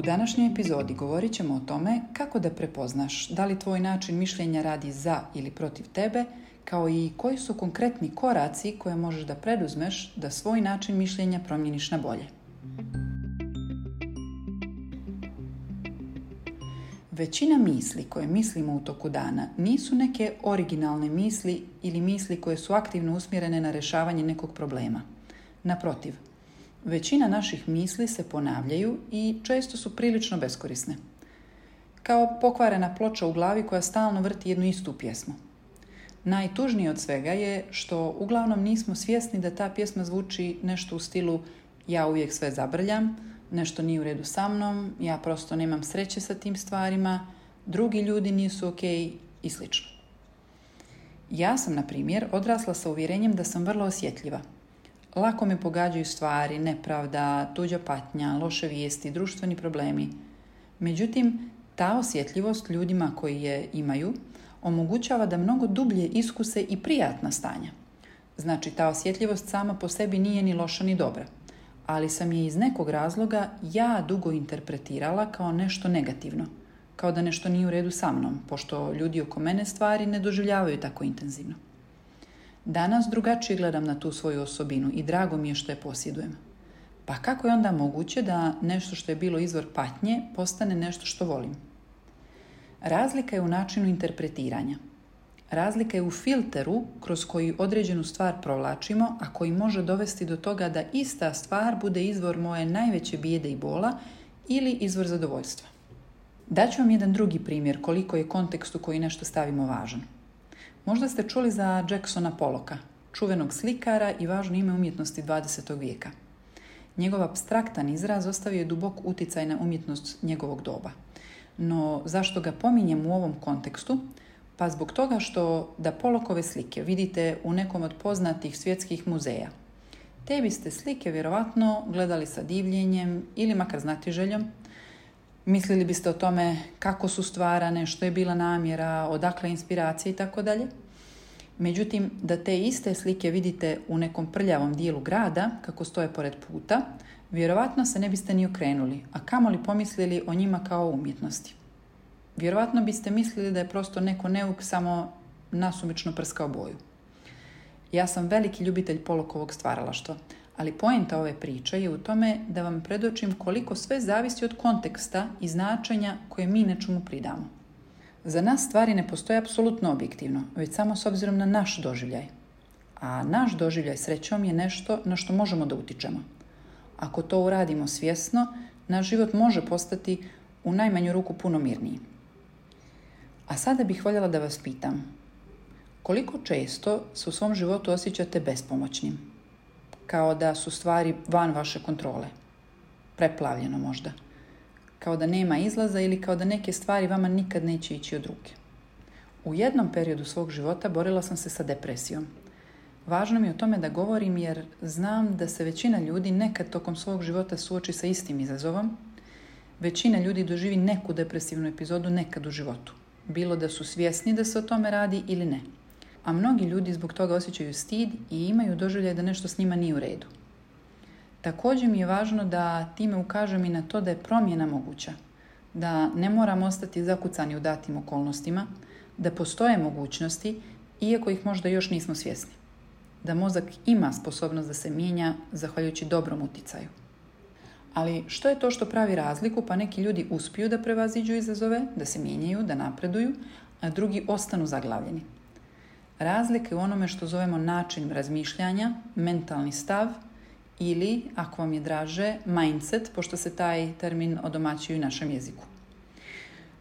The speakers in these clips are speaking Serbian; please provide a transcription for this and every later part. U današnjoj epizodi govorit ćemo o tome kako da prepoznaš da li tvoj način mišljenja radi za ili protiv tebe, kao i koji su konkretni koraci koje možeš da preduzmeš da svoj način mišljenja promijeniš na bolje. Većina misli koje mislimo u toku dana nisu neke originalne misli ili misli koje su aktivno usmjerene na rješavanje nekog problema. Naprotiv, Većina naših misli se ponavljaju i često su prilično beskorisne. Kao pokvarena ploča u glavi koja stalno vrti jednu istu pjesmu. Najtužnije od svega je što uglavnom nismo svjesni da ta pjesma zvuči nešto u stilu ja uvijek sve zabrljam, nešto nije u redu sa mnom, ja prosto nemam sreće sa tim stvarima, drugi ljudi nisu ok i slično. Ja sam, na primjer, odrasla sa uvjerenjem da sam vrlo osjetljiva – Lako me pogađaju stvari, nepravda, tuđa patnja, loše vijesti, društveni problemi. Međutim, ta osjetljivost ljudima koji je imaju omogućava da mnogo dublje iskuse i prijatna stanja. Znači, ta osjetljivost sama po sebi nije ni loša ni dobra, ali sam je iz nekog razloga ja dugo interpretirala kao nešto negativno, kao da nešto nije u redu sa mnom, pošto ljudi oko mene stvari ne doživljavaju tako intenzivno. Danas drugačije gledam na tu svoju osobinu i drago mi je što je posjedujem. Pa kako je onda moguće da nešto što je bilo izvor patnje postane nešto što volim? Razlika je u načinu interpretiranja. Razlika je u filteru kroz koji određenu stvar provlačimo, a koji može dovesti do toga da ista stvar bude izvor moje najveće bijede i bola ili izvor zadovoljstva. Daću vam jedan drugi primjer koliko je kontekst u koji nešto stavimo važan. Možda ste čuli za Jacksona Poloka, čuvenog slikara i važno ime umjetnosti 20. vijeka. Njegov abstraktan izraz ostavio je dubok uticaj na umjetnost njegovog doba. No zašto ga pominjem u ovom kontekstu? Pa zbog toga što da Polokove slike vidite u nekom od poznatih svjetskih muzeja. Te biste slike vjerovatno gledali sa divljenjem ili makar željom. Mislili biste o tome kako su stvarane, što je bila namjera, odakle inspiracija i tako dalje. Međutim, da te iste slike vidite u nekom prljavom dijelu grada, kako stoje pored puta, vjerovatno se ne biste ni okrenuli, a kamoli pomislili o njima kao o umjetnosti. Vjerovatno biste mislili da je prosto neko neuk samo nasumično prskao boju. Ja sam veliki ljubitelj polokovog stvaralaštva, ali poenta ove priče je u tome da vam predočim koliko sve zavisi od konteksta i značenja koje mi nečemu pridamo. Za nas stvari ne postoje apsolutno objektivno, već samo s obzirom na naš doživljaj. A naš doživljaj srećom je nešto na što možemo da utičemo. Ako to uradimo svjesno, naš život može postati u najmanju ruku puno mirniji. A sada bih voljela da vas pitam, koliko često se u svom životu osjećate bespomoćnim? Kao da su stvari van vaše kontrole. Preplavljeno možda kao da nema izlaza ili kao da neke stvari vama nikad neće ići od ruke. U jednom periodu svog života borila sam se sa depresijom. Važno mi je o tome da govorim jer znam da se većina ljudi nekad tokom svog života suoči sa istim izazovom. Većina ljudi doživi neku depresivnu epizodu nekad u životu. Bilo da su svjesni da se o tome radi ili ne. A mnogi ljudi zbog toga osjećaju stid i imaju doživljaj da nešto s njima nije u redu. Također mi je važno da time ukažem i na to da je promjena moguća, da ne moramo ostati zakucani u datim okolnostima, da postoje mogućnosti, iako ih možda još nismo svjesni. Da mozak ima sposobnost da se mijenja zahvaljujući dobrom uticaju. Ali što je to što pravi razliku? Pa neki ljudi uspiju da prevaziđu izazove, da se mijenjaju, da napreduju, a drugi ostanu zaglavljeni. je u onome što zovemo način razmišljanja, mentalni stav – ili, ako vam je draže, mindset, pošto se taj termin odomaćuje u našem jeziku.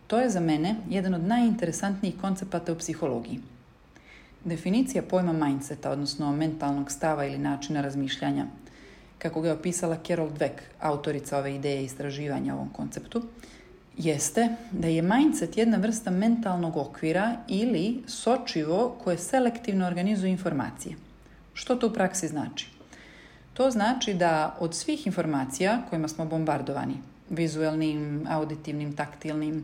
To je za mene jedan od najinteresantnijih koncepata u psihologiji. Definicija pojma mindseta, odnosno mentalnog stava ili načina razmišljanja, kako ga je opisala Carol Dweck, autorica ove ideje istraživanja ovom konceptu, jeste da je mindset jedna vrsta mentalnog okvira ili sočivo koje selektivno organizuje informacije. Što to u praksi znači? To znači da od svih informacija kojima smo bombardovani, vizualnim, auditivnim, taktilnim,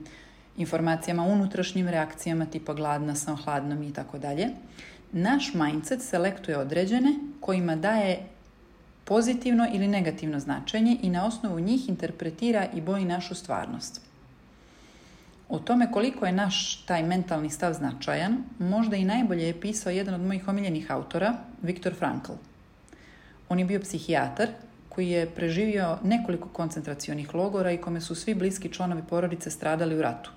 informacijama, unutrašnjim reakcijama tipa gladna sam, hladnom i tako dalje, naš mindset selektuje određene kojima daje pozitivno ili negativno značenje i na osnovu njih interpretira i boji našu stvarnost. O tome koliko je naš taj mentalni stav značajan, možda i najbolje je pisao jedan od mojih omiljenih autora, Viktor Frankl. On je bio psihijatar koji je preživio nekoliko koncentracionih logora i kome su svi bliski članovi porodice stradali u ratu,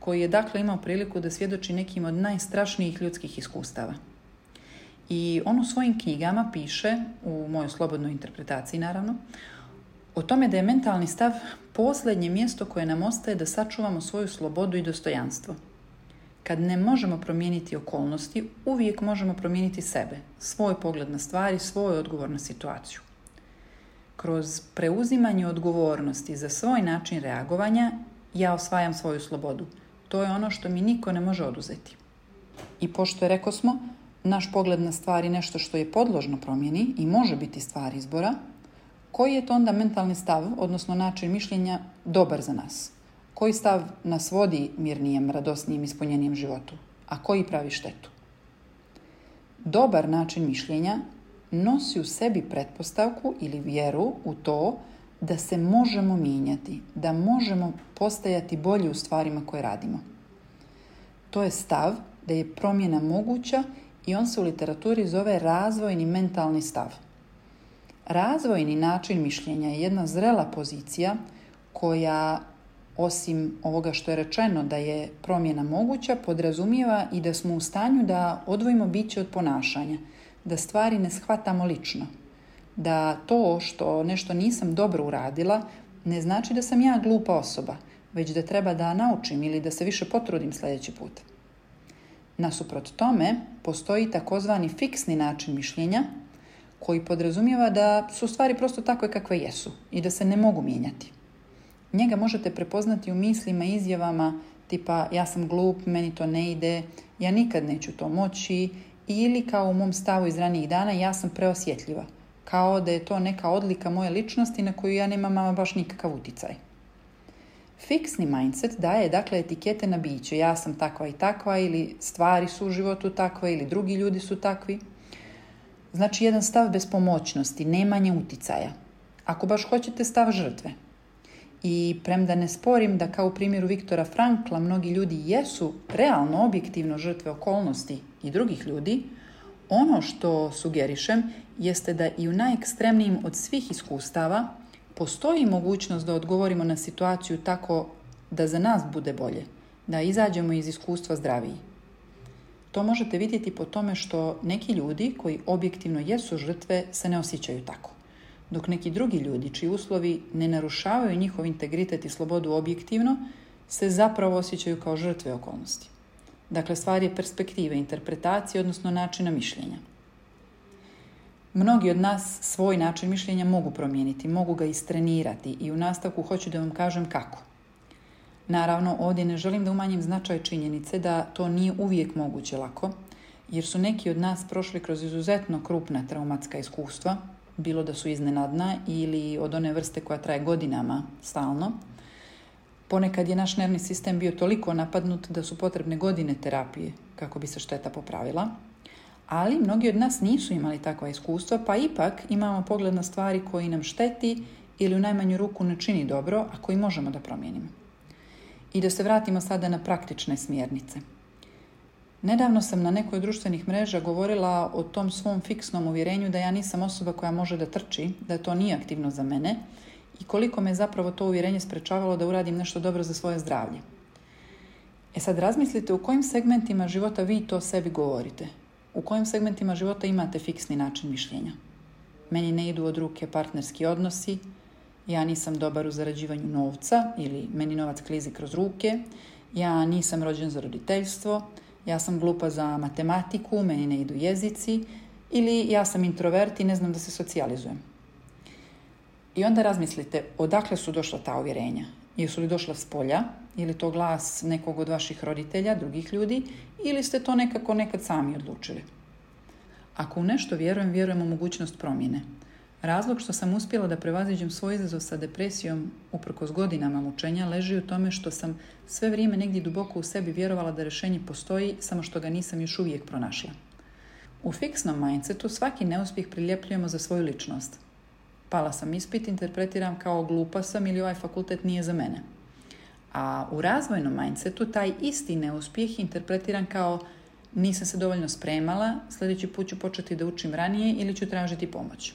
koji je dakle imao priliku da svjedoči nekim od najstrašnijih ljudskih iskustava. I on u svojim knjigama piše, u mojoj slobodnoj interpretaciji naravno, o tome da je mentalni stav posljednje mjesto koje nam ostaje da sačuvamo svoju slobodu i dostojanstvo – kad ne možemo promijeniti okolnosti, uvijek možemo promijeniti sebe, svoj pogled na stvari, svoj odgovor na situaciju. Kroz preuzimanje odgovornosti za svoj način reagovanja, ja osvajam svoju slobodu. To je ono što mi niko ne može oduzeti. I pošto je rekao smo, naš pogled na stvari nešto što je podložno promjeni i može biti stvar izbora, koji je to onda mentalni stav, odnosno način mišljenja, dobar za nas? Koji stav nas vodi mirnijem, radosnijem, ispunjenijem životu, a koji pravi štetu? Dobar način mišljenja nosi u sebi pretpostavku ili vjeru u to da se možemo mijenjati, da možemo postajati bolji u stvarima koje radimo. To je stav da je promjena moguća i on se u literaturi zove razvojni mentalni stav. Razvojni način mišljenja je jedna zrela pozicija koja osim ovoga što je rečeno da je promjena moguća, podrazumijeva i da smo u stanju da odvojimo biće od ponašanja, da stvari ne shvatamo lično, da to što nešto nisam dobro uradila ne znači da sam ja glupa osoba, već da treba da naučim ili da se više potrudim sljedeći put. Nasuprot tome, postoji takozvani fiksni način mišljenja koji podrazumijeva da su stvari prosto takve kakve jesu i da se ne mogu mijenjati. Njega možete prepoznati u mislima, izjavama tipa ja sam glup, meni to ne ide, ja nikad neću to moći ili kao u mom stavu iz ranijih dana ja sam preosjetljiva, kao da je to neka odlika moje ličnosti na koju ja nemam ama baš nikakav uticaj. Fiksni mindset daje dakle etikete na biće, ja sam takva i takva ili stvari su u životu takve ili drugi ljudi su takvi. Znači jedan stav bez pomoćnosti, nemanje uticaja. Ako baš hoćete stav žrtve – i premda ne sporim da kao u primjeru Viktora Frankla mnogi ljudi jesu realno objektivno žrtve okolnosti i drugih ljudi, ono što sugerišem jeste da i u najekstremnijim od svih iskustava postoji mogućnost da odgovorimo na situaciju tako da za nas bude bolje, da izađemo iz iskustva zdraviji. To možete vidjeti po tome što neki ljudi koji objektivno jesu žrtve se ne osjećaju tako dok neki drugi ljudi čiji uslovi ne narušavaju njihov integritet i slobodu objektivno, se zapravo osjećaju kao žrtve okolnosti. Dakle, stvar je perspektive, interpretacije, odnosno načina mišljenja. Mnogi od nas svoj način mišljenja mogu promijeniti, mogu ga istrenirati i u nastavku hoću da vam kažem kako. Naravno, ovdje ne želim da umanjim značaj činjenice da to nije uvijek moguće lako, jer su neki od nas prošli kroz izuzetno krupna traumatska iskustva, bilo da su iznenadna ili od one vrste koja traje godinama stalno. Ponekad je naš nervni sistem bio toliko napadnut da su potrebne godine terapije kako bi se šteta popravila, ali mnogi od nas nisu imali takva iskustva, pa ipak imamo pogled na stvari koji nam šteti ili u najmanju ruku ne čini dobro, a koji možemo da promijenimo. I da se vratimo sada na praktične smjernice – Nedavno sam na nekoj od društvenih mreža govorila o tom svom fiksnom uvjerenju da ja nisam osoba koja može da trči, da to nije aktivno za mene i koliko me zapravo to uvjerenje sprečavalo da uradim nešto dobro za svoje zdravlje. E sad razmislite u kojim segmentima života vi to sebi govorite. U kojim segmentima života imate fiksni način mišljenja. Meni ne idu od ruke partnerski odnosi, ja nisam dobar u zarađivanju novca ili meni novac klizi kroz ruke, ja nisam rođen za roditeljstvo, ja sam glupa za matematiku, meni ne idu jezici ili ja sam introvert i ne znam da se socijalizujem. I onda razmislite odakle su došla ta uvjerenja. Jesu li došla s polja ili to glas nekog od vaših roditelja, drugih ljudi ili ste to nekako nekad sami odlučili. Ako u nešto vjerujem, vjerujem u mogućnost promjene – Razlog što sam uspjela da prevaziđem svoj izazov sa depresijom, uprkos godinama mučenja, leži u tome što sam sve vrijeme negdje duboko u sebi vjerovala da rješenje postoji, samo što ga nisam još uvijek pronašla. U fiksnom mindsetu svaki neuspjeh priljepljujemo za svoju ličnost. Pala sam ispit, interpretiram kao glupa sam ili ovaj fakultet nije za mene. A u razvojnom mindsetu taj isti neuspjeh interpretiram kao nisam se dovoljno spremala, sljedeći put ću početi da učim ranije ili ću tražiti pomoć.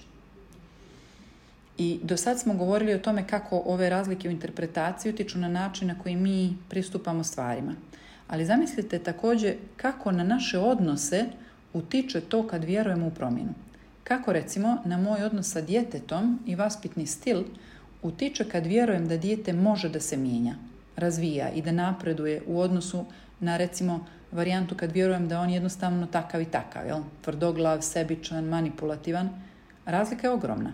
I do sad smo govorili o tome kako ove razlike u interpretaciji utiču na način na koji mi pristupamo stvarima. Ali zamislite također kako na naše odnose utiče to kad vjerujemo u promjenu. Kako recimo na moj odnos sa djetetom i vaspitni stil utiče kad vjerujem da dijete može da se mijenja, razvija i da napreduje u odnosu na recimo varijantu kad vjerujem da on jednostavno takav i takav, jel? tvrdoglav, sebičan, manipulativan. Razlika je ogromna.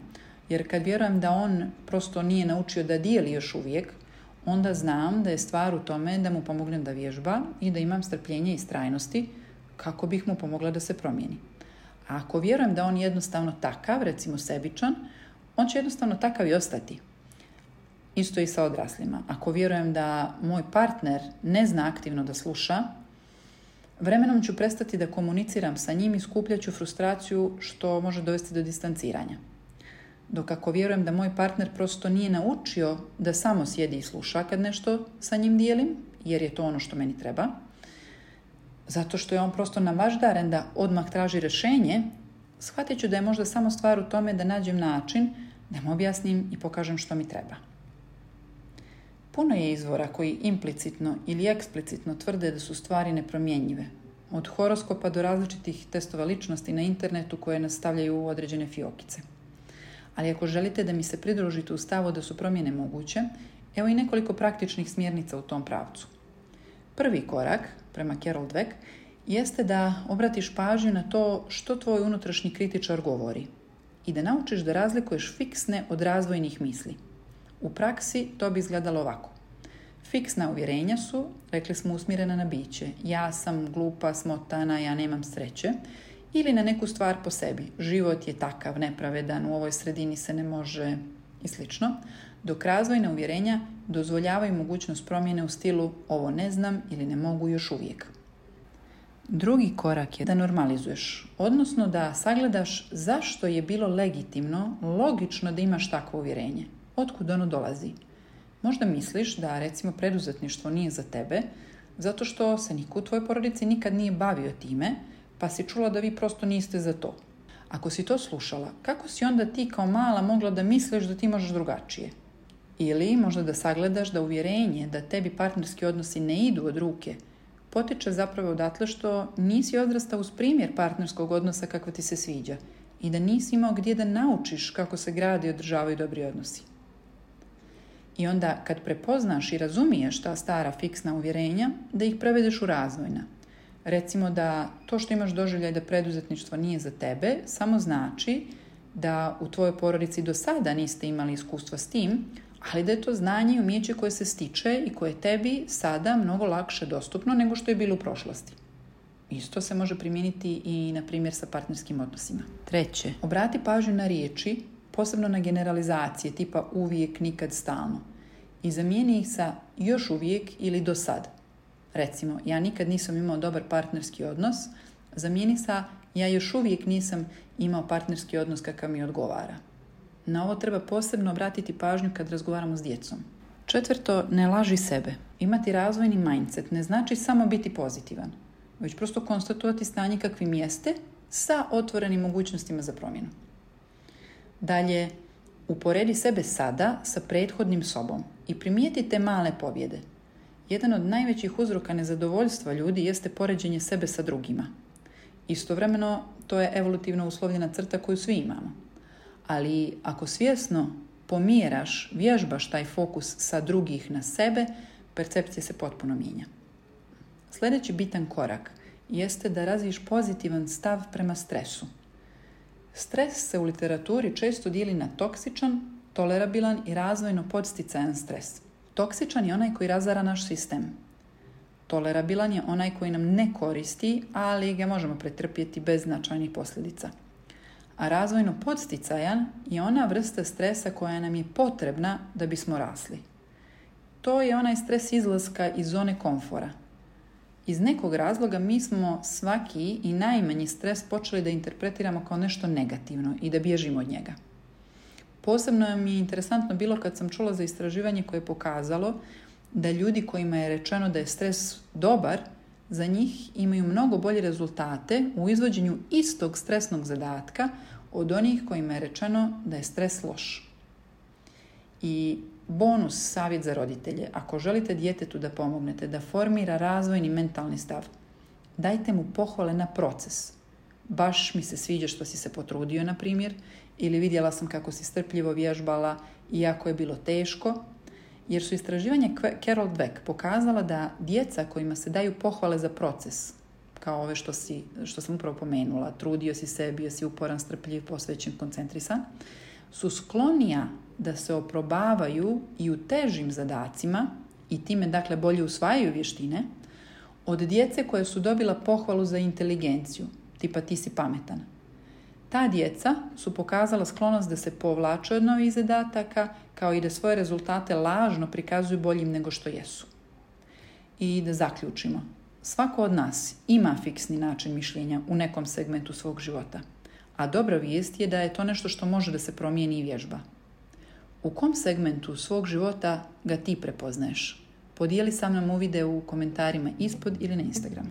Jer kad vjerujem da on prosto nije naučio da dijeli još uvijek, onda znam da je stvar u tome da mu pomognem da vježba i da imam strpljenje i strajnosti kako bih mu pomogla da se promijeni. A ako vjerujem da on jednostavno takav, recimo sebičan, on će jednostavno takav i ostati. Isto i sa odraslima. Ako vjerujem da moj partner ne zna aktivno da sluša, vremenom ću prestati da komuniciram sa njim i skupljaću frustraciju što može dovesti do distanciranja. Dok ako vjerujem da moj partner prosto nije naučio da samo sjedi i sluša kad nešto sa njim dijelim, jer je to ono što meni treba, zato što je on prosto navaždaren da odmah traži rješenje, shvatit ću da je možda samo stvar u tome da nađem način da mu objasnim i pokažem što mi treba. Puno je izvora koji implicitno ili eksplicitno tvrde da su stvari nepromjenjive, od horoskopa do različitih testova ličnosti na internetu koje nastavljaju u određene fiokice ali ako želite da mi se pridružite u stavu da su promjene moguće, evo i nekoliko praktičnih smjernica u tom pravcu. Prvi korak, prema Carol Dweck, jeste da obratiš pažnju na to što tvoj unutrašnji kritičar govori i da naučiš da razlikuješ fiksne od razvojnih misli. U praksi to bi izgledalo ovako. Fiksna uvjerenja su, rekli smo, usmjerena na biće. Ja sam glupa, smotana, ja nemam sreće ili na neku stvar po sebi. Život je takav, nepravedan, u ovoj sredini se ne može i slično, dok razvojna uvjerenja dozvoljavaju mogućnost promjene u stilu ovo ne znam ili ne mogu još uvijek. Drugi korak je da normalizuješ, odnosno da sagledaš zašto je bilo legitimno, logično da imaš takvo uvjerenje. Otkud ono dolazi? Možda misliš da recimo preduzetništvo nije za tebe, zato što se niko u tvojoj porodici nikad nije bavio time, pa si čula da vi prosto niste za to. Ako si to slušala, kako si onda ti kao mala mogla da misliš da ti možeš drugačije? Ili možda da sagledaš da uvjerenje da tebi partnerski odnosi ne idu od ruke, potiče zapravo odatle što nisi odrasta uz primjer partnerskog odnosa kakva ti se sviđa i da nisi imao gdje da naučiš kako se gradi i održavaju dobri odnosi. I onda kad prepoznaš i razumiješ ta stara fiksna uvjerenja, da ih prevedeš u razvojna – recimo da to što imaš doživljaj da preduzetništvo nije za tebe, samo znači da u tvojoj porodici do sada niste imali iskustva s tim, ali da je to znanje i umijeće koje se stiče i koje je tebi sada mnogo lakše dostupno nego što je bilo u prošlosti. Isto se može primijeniti i, na primjer, sa partnerskim odnosima. Treće, obrati pažnju na riječi, posebno na generalizacije tipa uvijek, nikad, stalno i zamijeni ih sa još uvijek ili do sada. Recimo, ja nikad nisam imao dobar partnerski odnos, za Minisa ja još uvijek nisam imao partnerski odnos kakav mi odgovara. Na ovo treba posebno obratiti pažnju kad razgovaramo s djecom. Četvrto, ne laži sebe. Imati razvojni mindset ne znači samo biti pozitivan, već prosto konstatovati stanje kakvim jeste sa otvorenim mogućnostima za promjenu. Dalje, uporedi sebe sada sa prethodnim sobom i primijetite male pobjede – jedan od najvećih uzroka nezadovoljstva ljudi jeste poređenje sebe sa drugima. Istovremeno, to je evolutivno uslovljena crta koju svi imamo. Ali ako svjesno pomjeraš, vježbaš taj fokus sa drugih na sebe, percepcija se potpuno mijenja. Sljedeći bitan korak jeste da razviš pozitivan stav prema stresu. Stres se u literaturi često dijeli na toksičan, tolerabilan i razvojno podsticajan stres. Toksičan je onaj koji razara naš sistem. Tolerabilan je onaj koji nam ne koristi, ali ga možemo pretrpjeti bez značajnih posljedica. A razvojno podsticajan je ona vrsta stresa koja nam je potrebna da bismo rasli. To je onaj stres izlaska iz zone komfora. Iz nekog razloga mi smo svaki i najmanji stres počeli da interpretiramo kao nešto negativno i da bježimo od njega. Posebno mi je interesantno bilo kad sam čula za istraživanje koje je pokazalo da ljudi kojima je rečeno da je stres dobar, za njih imaju mnogo bolje rezultate u izvođenju istog stresnog zadatka od onih kojima je rečeno da je stres loš. I bonus savjet za roditelje. Ako želite djetetu da pomognete, da formira razvojni mentalni stav, dajte mu pohvale na proces, baš mi se sviđa što si se potrudio, na primjer, ili vidjela sam kako si strpljivo vježbala iako je bilo teško, jer su istraživanja Carol Dweck pokazala da djeca kojima se daju pohvale za proces, kao ove što, si, što sam upravo pomenula, trudio si se, bio si uporan, strpljiv, posvećen, koncentrisan, su sklonija da se oprobavaju i u težim zadacima i time dakle bolje usvajaju vještine od djece koje su dobila pohvalu za inteligenciju tipa ti si pametan. Ta djeca su pokazala sklonost da se povlače od novih zadataka, kao i da svoje rezultate lažno prikazuju boljim nego što jesu. I da zaključimo. Svako od nas ima fiksni način mišljenja u nekom segmentu svog života, a dobra vijest je da je to nešto što može da se promijeni i vježba. U kom segmentu svog života ga ti prepoznaješ? Podijeli sa mnom uvide u komentarima ispod ili na Instagramu.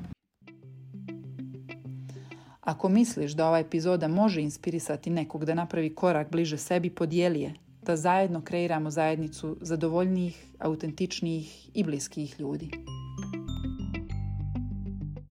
Ako misliš da ova epizoda može inspirisati nekog da napravi korak bliže sebi, podijeli je. Da zajedno kreiramo zajednicu zadovoljnijih, autentičnijih i bliskih ljudi.